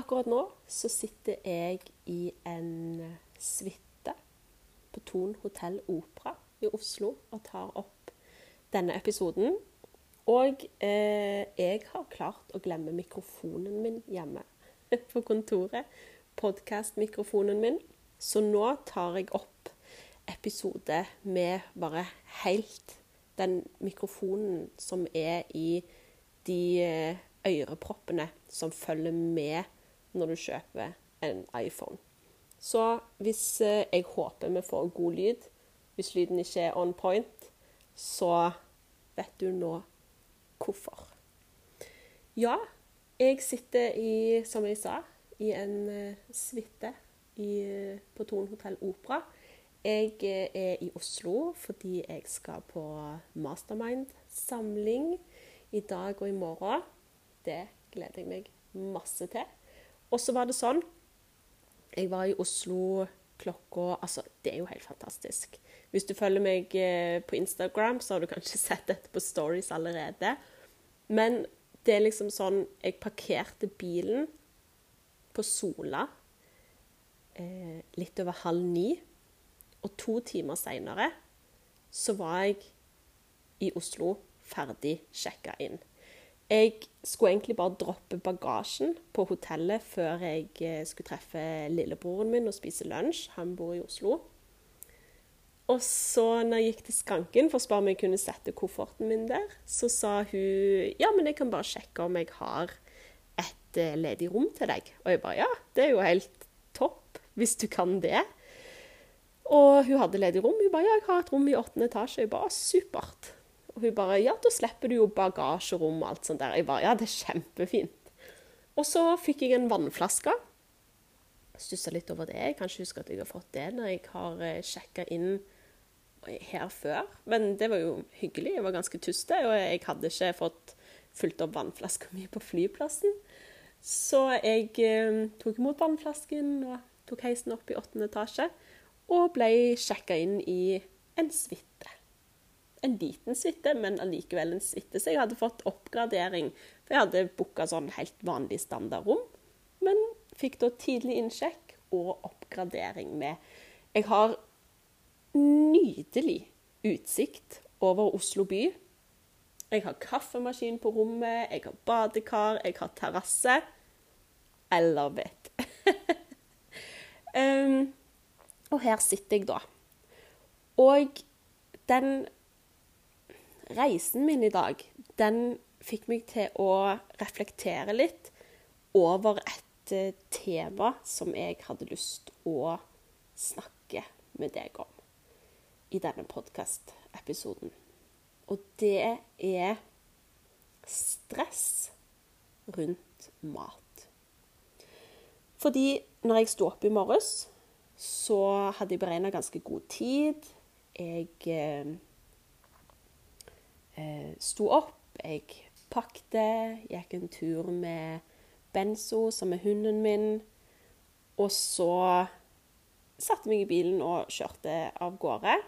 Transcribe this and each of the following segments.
Akkurat nå så sitter jeg i en suite på Thon hotell Opera i Oslo og tar opp denne episoden. Og eh, jeg har klart å glemme mikrofonen min hjemme på kontoret. Podkast-mikrofonen min. Så nå tar jeg opp episode med bare helt den mikrofonen som er i de eh, øreproppene som følger med når du kjøper en iPhone. Så hvis eh, jeg håper vi får god lyd, hvis lyden ikke er on point, så vet du nå hvorfor. Ja, jeg sitter i, som jeg sa, i en uh, suite på Thon hotell Opera. Jeg er i Oslo fordi jeg skal på mastermind-samling i dag og i morgen. Det gleder jeg meg masse til. Og så var det sånn Jeg var i Oslo klokka Altså, det er jo helt fantastisk. Hvis du følger meg eh, på Instagram, så har du kanskje sett dette på stories allerede. Men det er liksom sånn Jeg parkerte bilen på Sola eh, litt over halv ni. Og to timer seinere så var jeg i Oslo ferdig sjekka inn. Jeg skulle egentlig bare droppe bagasjen på hotellet før jeg eh, skulle treffe lillebroren min og spise lunsj. Han bor i Oslo. Og så når jeg gikk til skranken for å spørre om jeg kunne sette kofferten min der, så sa hun ja, men jeg kan bare sjekke om jeg har et eh, ledig rom til deg. Og jeg bare ja, det er jo helt topp hvis du kan det. Og hun hadde ledig rom. Hun bare ja, jeg har et rom i åttende etasje. Jeg bare supert. Og hun bare Ja, da slipper du jo bagasjerom og alt sånt der. Jeg bare Ja, det er kjempefint. Og så fikk jeg en vannflaske. Stussa litt over det. Jeg kan ikke huske at jeg har fått det når jeg har eh, sjekka inn her før. Men det var jo hyggelig. Jeg var ganske tuste, og jeg hadde ikke fått fulgt opp vannflaska mi på flyplassen. Så jeg eh, tok imot vannflasken og tok heisen opp i åttende etasje. Og ble sjekka inn i en suite en liten suite, men allikevel en suite. Så jeg hadde fått oppgradering. For jeg hadde booka sånn helt vanlig standardrom. Men fikk da tidlig innsjekk og oppgradering med Jeg har nydelig utsikt over Oslo by. Jeg har kaffemaskin på rommet, jeg har badekar, jeg har terrasse. Love it. um, og her sitter jeg, da. Og den reisen min i dag, den fikk meg til å reflektere litt over et uh, tema som jeg hadde lyst å snakke med deg om i denne podkastepisoden. Og det er stress rundt mat. Fordi når jeg sto opp i morges, så hadde jeg beregna ganske god tid. Jeg eh, sto opp, jeg pakte, gikk en tur med Benzo, som er hunden min. Og så satte meg i bilen og kjørte av gårde.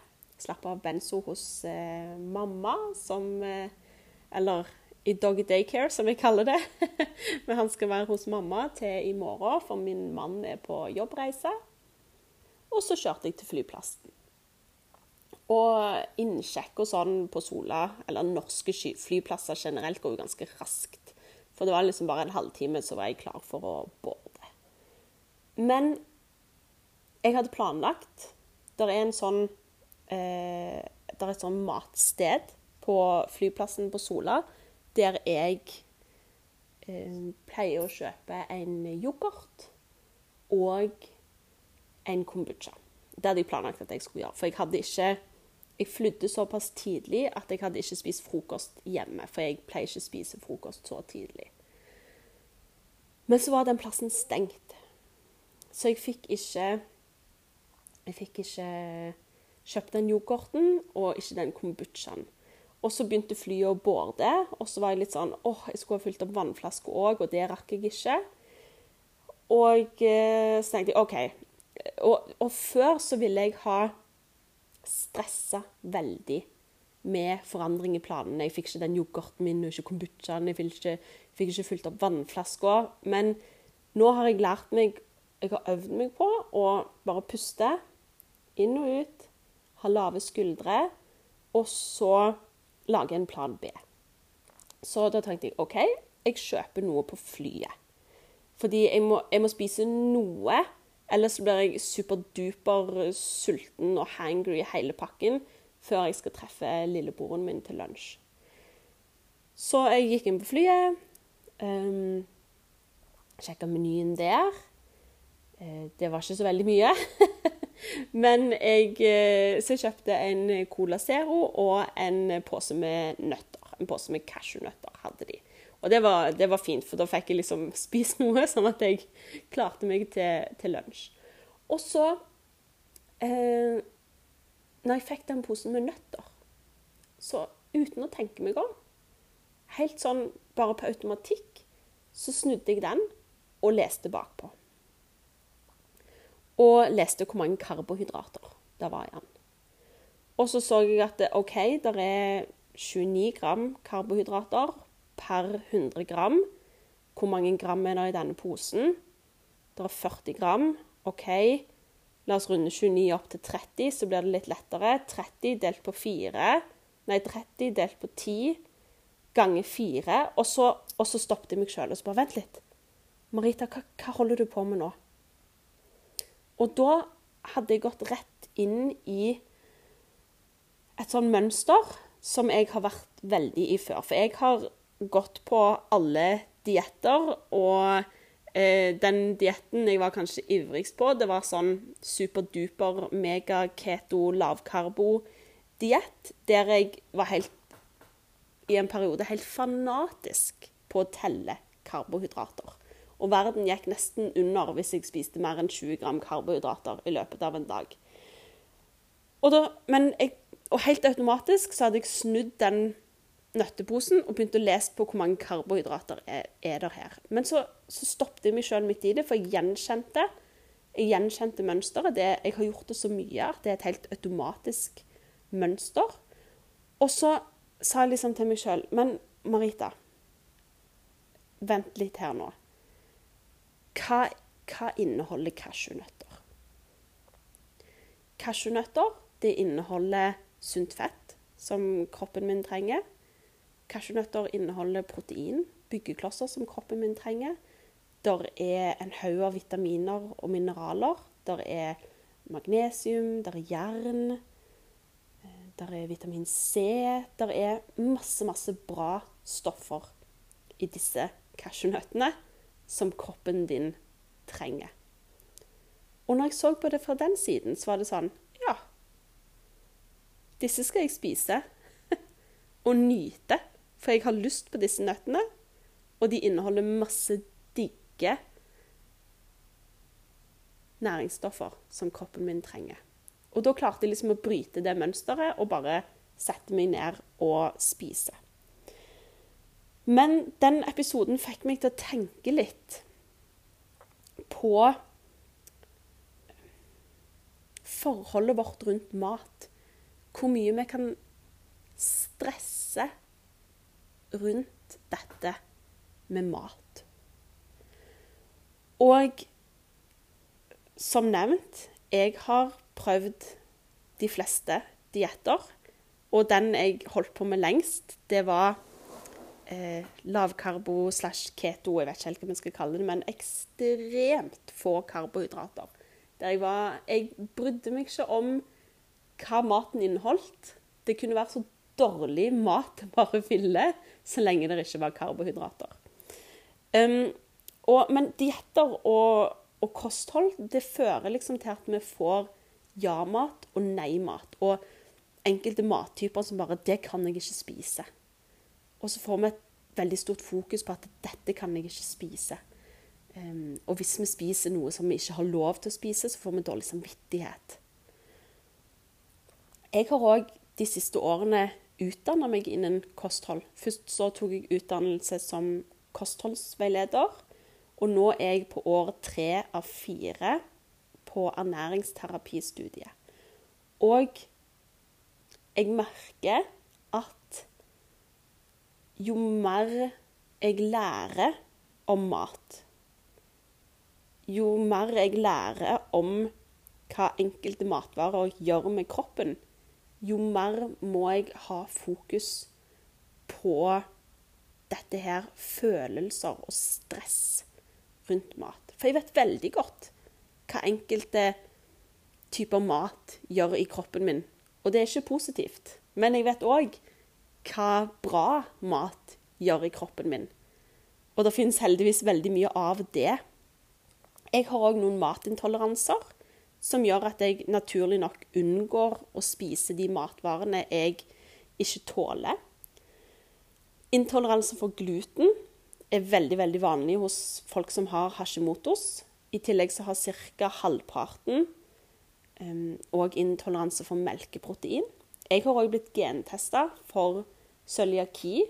Slapp av Benzo hos eh, mamma, som eh, Eller i dog daycare, som jeg kaller det. Men han skal være hos mamma til i morgen, for min mann er på jobbreise. Og så kjørte jeg til flyplassen. Og innsjekk og sånn på Sola, eller norske flyplasser generelt, går jo ganske raskt. For det var liksom bare en halvtime, så var jeg klar for å borde. Men jeg hadde planlagt Det er en sånn eh, Det er et sånn matsted på flyplassen på Sola der jeg eh, pleier å kjøpe en yoghurt og en kombucha. Det hadde jeg planlagt at jeg skulle gjøre. For jeg hadde ikke jeg flydde såpass tidlig at jeg hadde ikke spist frokost hjemme. For jeg pleier ikke å spise frokost så tidlig. Men så var den plassen stengt. Så jeg fikk ikke Jeg fikk ikke kjøpt den yoghurten og ikke den kombuchaen. Og så begynte flyet å borde, og så var jeg litt sånn åh, jeg skulle ha fylt opp vannflaske òg, og det rakk jeg ikke. Og eh, så tenkte jeg OK. Og, og før så ville jeg ha stressa veldig med forandring i planene. Jeg fikk ikke den yoghurten min og ikke kombuchaen. Jeg fikk ikke, fikk ikke fylt opp vannflaska. Men nå har jeg lært meg Jeg har øvd meg på å bare puste inn og ut, ha lave skuldre, og så lage en plan B. Så da tenkte jeg OK, jeg kjøper noe på flyet. Fordi jeg må, jeg må spise noe, ellers blir jeg superduper sulten og hangry i hele pakken før jeg skal treffe lillebroren min til lunsj. Så jeg gikk inn på flyet. Um, ehm, Sjekka menyen der. Uh, det var ikke så veldig mye. Men jeg, uh, så kjøpte en Cola Zero og en pose med nøtter. En pose med cashewnøtter hadde de. Og det var, det var, fint, for da fikk jeg liksom spist noe, sånn at jeg klarte meg til, til lunsj. Og så eh, Når jeg fikk den posen med nøtter, så uten å tenke meg om, helt sånn bare på automatikk, så snudde jeg den og leste bakpå. Og leste hvor mange karbohydrater det var i den. Og så så jeg at OK, det er 29 gram karbohydrater per 100 gram. Hvor mange gram er det i denne posen? Det er 40 gram. OK. La oss runde 29 opp til 30, så blir det litt lettere. 30 delt på 4 Nei, 30 delt på 10 ganger 4. Og så, og så stoppet jeg meg sjøl og så bare Vent litt. Marita, hva, hva holder du på med nå? Og da hadde jeg gått rett inn i et sånn mønster som jeg har vært veldig i før. For jeg har gått på alle dietter, og eh, den dietten jeg var kanskje ivrigst på, det var sånn superduper mega-keto lavkarbo-diett, der jeg var helt i en periode helt fanatisk på å telle karbohydrater. Og verden gikk nesten under hvis jeg spiste mer enn 20 gram karbohydrater i løpet av en dag. Og, da, jeg, og helt automatisk så hadde jeg snudd den nøtteposen og begynte å lese på hvor mange karbohydrater er, er der her. Men så, så stoppet jeg meg sjøl midt i det, for jeg gjenkjente, jeg gjenkjente mønsteret. Det, jeg har gjort det så mye at det er et helt automatisk mønster. Og så sa jeg liksom til meg sjøl Men Marita, vent litt her nå. Hva, hva inneholder cashewnøtter? Cashewnøtter det inneholder sunt fett, som kroppen min trenger. Cashewnøtter inneholder protein, byggeklosser som kroppen min trenger. Der er en haug av vitaminer og mineraler. Der er magnesium, der er jern, eh, der er vitamin C. Der er masse, masse bra stoffer i disse cashewnøttene som kroppen din trenger. Og når jeg så på det fra den siden, så var det sånn Ja, disse skal jeg spise og nyte. For jeg har lyst på disse nøttene, og de inneholder masse digge næringsstoffer som kroppen min trenger. Og da klarte jeg liksom å bryte det mønsteret og bare sette meg ned og spise. Men den episoden fikk meg til å tenke litt på forholdet vårt rundt mat. Hvor mye vi kan stresse rundt dette med mat. Og som nevnt, jeg har prøvd de fleste dietter. Og den jeg holdt på med lengst, det var eh, lavkarbo slash keto. Jeg vet ikke helt hva man skal kalle det, men ekstremt få karbohydrater. Der jeg var Jeg brydde meg ikke om hva maten inneholdt. Det kunne være så dårlig mat bare ville, så lenge det ikke var karbohydrater. Um, og, men dietter og, og, kosthold det fører liksom til at vi får ja-mat og nei-mat. Og enkelte mattyper som bare 'Det kan jeg ikke spise'. Og så får vi et veldig stort fokus på at 'dette kan jeg ikke spise'. Um, og hvis vi spiser noe som vi ikke har lov til å spise, så får vi dårlig samvittighet. Jeg har òg de siste årene utdanna meg innen kosthold. Først så tok jeg utdannelse som kostholdsveileder. Og nå er jeg på år tre av fire på ernæringsterapistudiet. Og jeg merker at jo mer jeg lærer om mat, jo mer jeg lærer om hva enkelte matvarer gjør med kroppen, jo mer må jeg ha fokus på dette her følelser og stress rundt mat. For jeg vet veldig godt hva enkelte typer mat gjør i kroppen min. Og det er ikke positivt. Men jeg vet òg hva bra mat gjør i kroppen min. Og det finnes heldigvis veldig mye av det. Jeg har òg noen matintoleranser som gjør at jeg naturlig nok unngår å spise de matvarene jeg ikke tåler. Intoleranse for gluten er veldig veldig vanlig hos folk som har Hashimotos. I tillegg så har ca. halvparten òg um, intoleranse for melkeprotein. Jeg har òg blitt gentesta for cøliaki.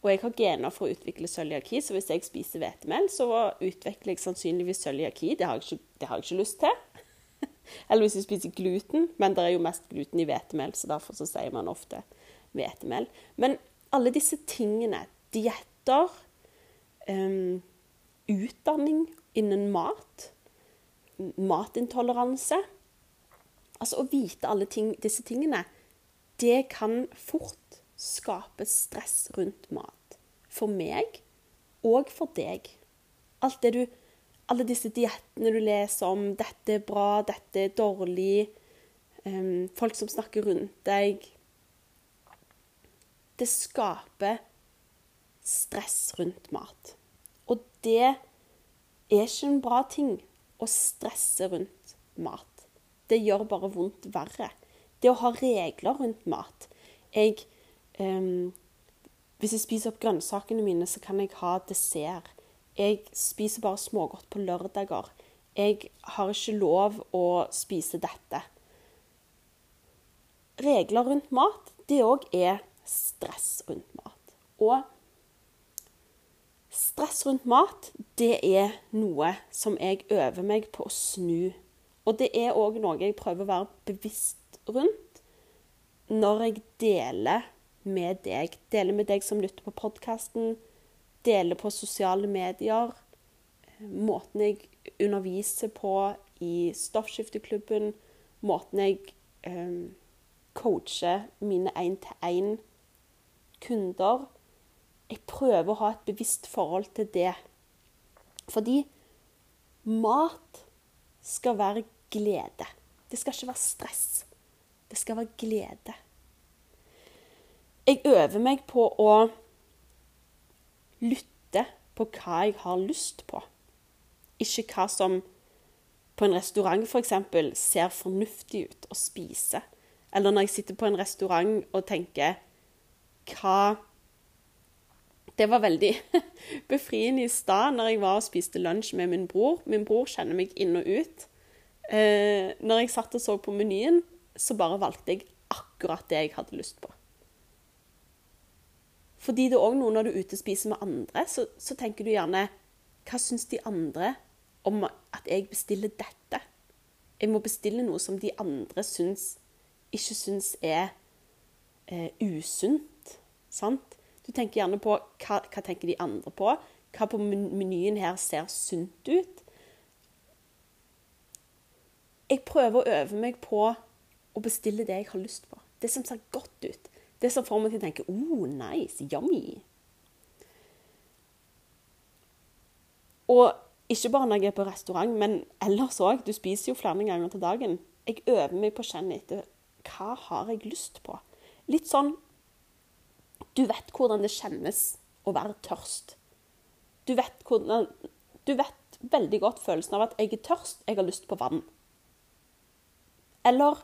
Og jeg har gener for å utvikle cøliaki, så hvis jeg spiser hvetemel, så utvikler jeg sannsynligvis cøliaki. Det, det har jeg ikke lyst til. Eller hvis vi spiser gluten, men det er jo mest gluten i hvetemel, så derfor så sier man ofte hvetemel. Men alle disse tingene, dietter, um, utdanning innen mat, matintoleranse Altså å vite alle ting, disse tingene, det kan fort skape stress rundt mat. For meg og for deg. Alt det du alle disse diettene du leser om 'dette er bra', 'dette er dårlig', um, folk som snakker rundt deg Det skaper stress rundt mat. Og det er ikke en bra ting å stresse rundt mat. Det gjør bare vondt verre. Det å ha regler rundt mat jeg, um, Hvis jeg spiser opp grønnsakene mine, så kan jeg ha dessert. Jeg spiser bare smågodt på lørdager. Jeg har ikke lov å spise dette. Regler rundt mat, det òg er stress rundt mat. Og stress rundt mat, det er noe som jeg øver meg på å snu. Og det er òg noe jeg prøver å være bevisst rundt når jeg deler med deg. Deler med deg som lytter på podkasten deler på sosiale medier. Måten jeg underviser på i stoffskifteklubben. Måten jeg um, coacher mine én-til-én-kunder. Jeg prøver å ha et bevisst forhold til det. Fordi mat skal være glede. Det skal ikke være stress. Det skal være glede. Jeg øver meg på å lytte på hva jeg har lyst på. Ikke hva som på en restaurant f.eks. For ser fornuftig ut å spise. Eller når jeg sitter på en restaurant og tenker hva Det var veldig befriende i stad når jeg var og spiste lunsj med min bror. Min bror kjenner meg inn og ut. Eh, når jeg satt og så på menyen, så bare valgte jeg akkurat det jeg hadde lyst på. Fordi det er òg noe når du er ute og spiser med andre, så, så tenker du gjerne Hva syns de andre om at jeg bestiller dette? Jeg må bestille noe som de andre syns, ikke syns er eh, usunt. Sant? Du tenker gjerne på hva, hva tenker de andre på? Hva på menyen her ser sunt ut? Jeg prøver å øve meg på å bestille det jeg har lyst på. Det som ser godt ut. Det som får meg til å tenke oh, nice, yummy. Og ikke bare når jeg er på restaurant, men ellers òg. Du spiser jo flere ganger til dagen. Jeg øver meg på å kjenne etter hva har jeg lyst på. Litt sånn Du vet hvordan det kjennes å være tørst. Du vet, hvordan, du vet veldig godt følelsen av at jeg er tørst, jeg har lyst på vann. Eller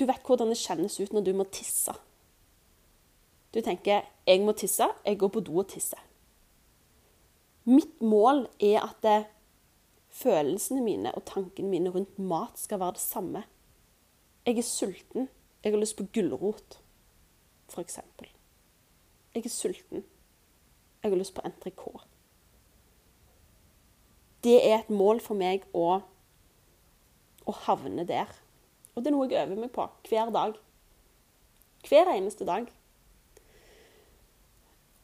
du vet hvordan det kjennes ut når du må tisse. Du tenker 'jeg må tisse', jeg går på do og tisser. Mitt mål er at det, følelsene mine og tankene mine rundt mat skal være det samme. Jeg er sulten. Jeg har lyst på gulrot, f.eks. Jeg er sulten. Jeg har lyst på entrecôte. Det er et mål for meg å, å havne der. Og det er noe jeg øver meg på hver dag. Hver eneste dag.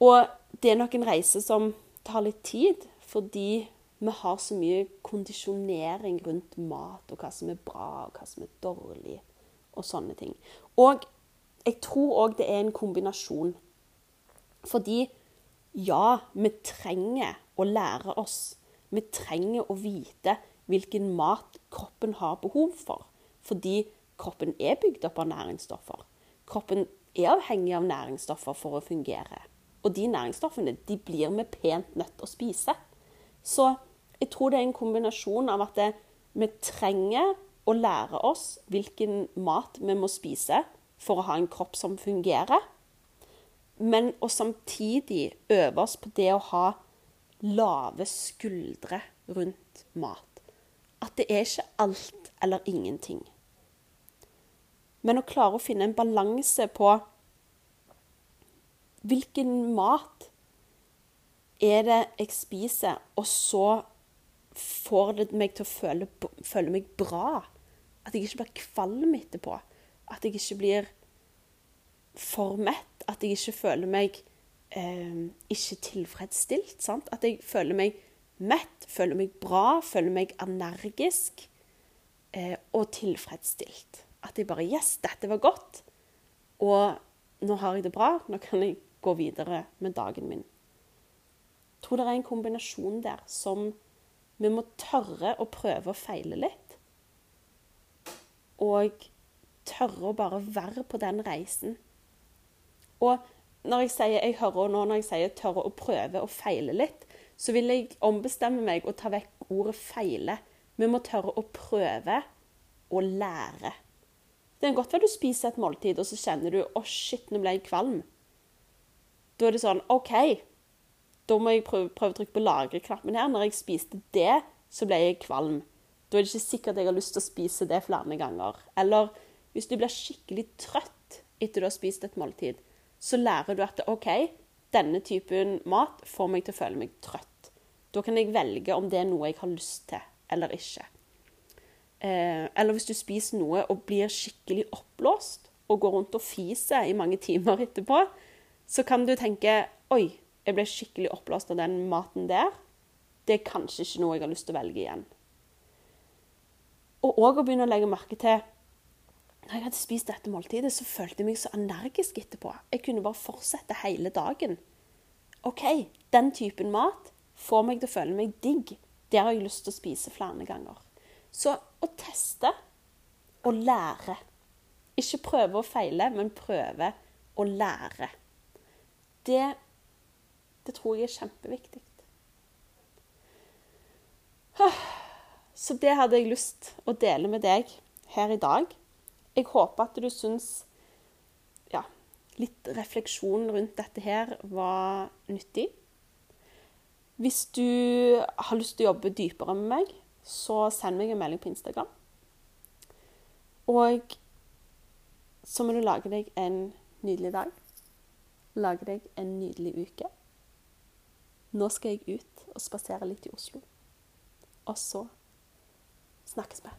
Og det er nok en reise som tar litt tid, fordi vi har så mye kondisjonering rundt mat, og hva som er bra, og hva som er dårlig, og sånne ting. Og jeg tror òg det er en kombinasjon. Fordi ja, vi trenger å lære oss. Vi trenger å vite hvilken mat kroppen har behov for. Fordi kroppen er bygd opp av næringsstoffer. Kroppen er avhengig av næringsstoffer for å fungere. Og de næringsstoffene de blir vi pent nødt til å spise. Så jeg tror det er en kombinasjon av at det, vi trenger å lære oss hvilken mat vi må spise for å ha en kropp som fungerer. Men å samtidig øve oss på det å ha lave skuldre rundt mat. At det er ikke alt eller ingenting. Men å klare å finne en balanse på hvilken mat er det jeg spiser, og så får det meg til å føle, føle meg bra. At jeg ikke blir kvalm etterpå. At jeg ikke blir for mett. At jeg ikke føler meg eh, ikke tilfredsstilt. Sant? At jeg føler meg mett, føler meg bra, føler meg energisk eh, og tilfredsstilt. At jeg bare Yes, dette var godt. Og nå har jeg det bra. Nå kan jeg gå videre med dagen min. Jeg tror det er en kombinasjon der som vi må tørre å prøve å feile litt. Og tørre å bare være på den reisen. Og når jeg sier jeg hører nå når jeg sier tørre å prøve og feile litt, så vil jeg ombestemme meg og ta vekk ordet feile. Vi må tørre å prøve å lære. Det kan godt være du spiser et måltid, og så kjenner du 'Å, oh shit, nå ble jeg kvalm'. Da er det sånn OK, da må jeg prøve, prøve å trykke på lagreknappen her. Når jeg spiste det, så ble jeg kvalm. Da er det ikke sikkert jeg har lyst til å spise det flere ganger. Eller hvis du blir skikkelig trøtt etter du har spist et måltid, så lærer du at OK, denne typen mat får meg til å føle meg trøtt. Da kan jeg velge om det er noe jeg har lyst til eller ikke. Eh, eller hvis du spiser noe og blir skikkelig oppblåst og går rundt og fiser i mange timer etterpå, så kan du tenke Oi, jeg ble skikkelig oppblåst av den maten der. Det er kanskje ikke noe jeg har lyst til å velge igjen. Og òg å begynne å legge merke til når jeg hadde spist dette måltidet, så følte jeg meg så energisk etterpå. Jeg kunne bare fortsette hele dagen. OK, den typen mat får meg til å føle meg digg. Det har jeg lyst til å spise flere ganger. Så å teste og lære. Ikke prøve og feile, men prøve å lære. Det, det tror jeg er kjempeviktig. Så det hadde jeg lyst å dele med deg her i dag. Jeg håper at du syns ja, litt refleksjon rundt dette her var nyttig. Hvis du har lyst til å jobbe dypere med meg, så send meg en melding på Instagram. Og så må du lage deg en nydelig dag. Lage deg en nydelig uke. Nå skal jeg ut og spasere litt i Oslo. Og så snakkes vi.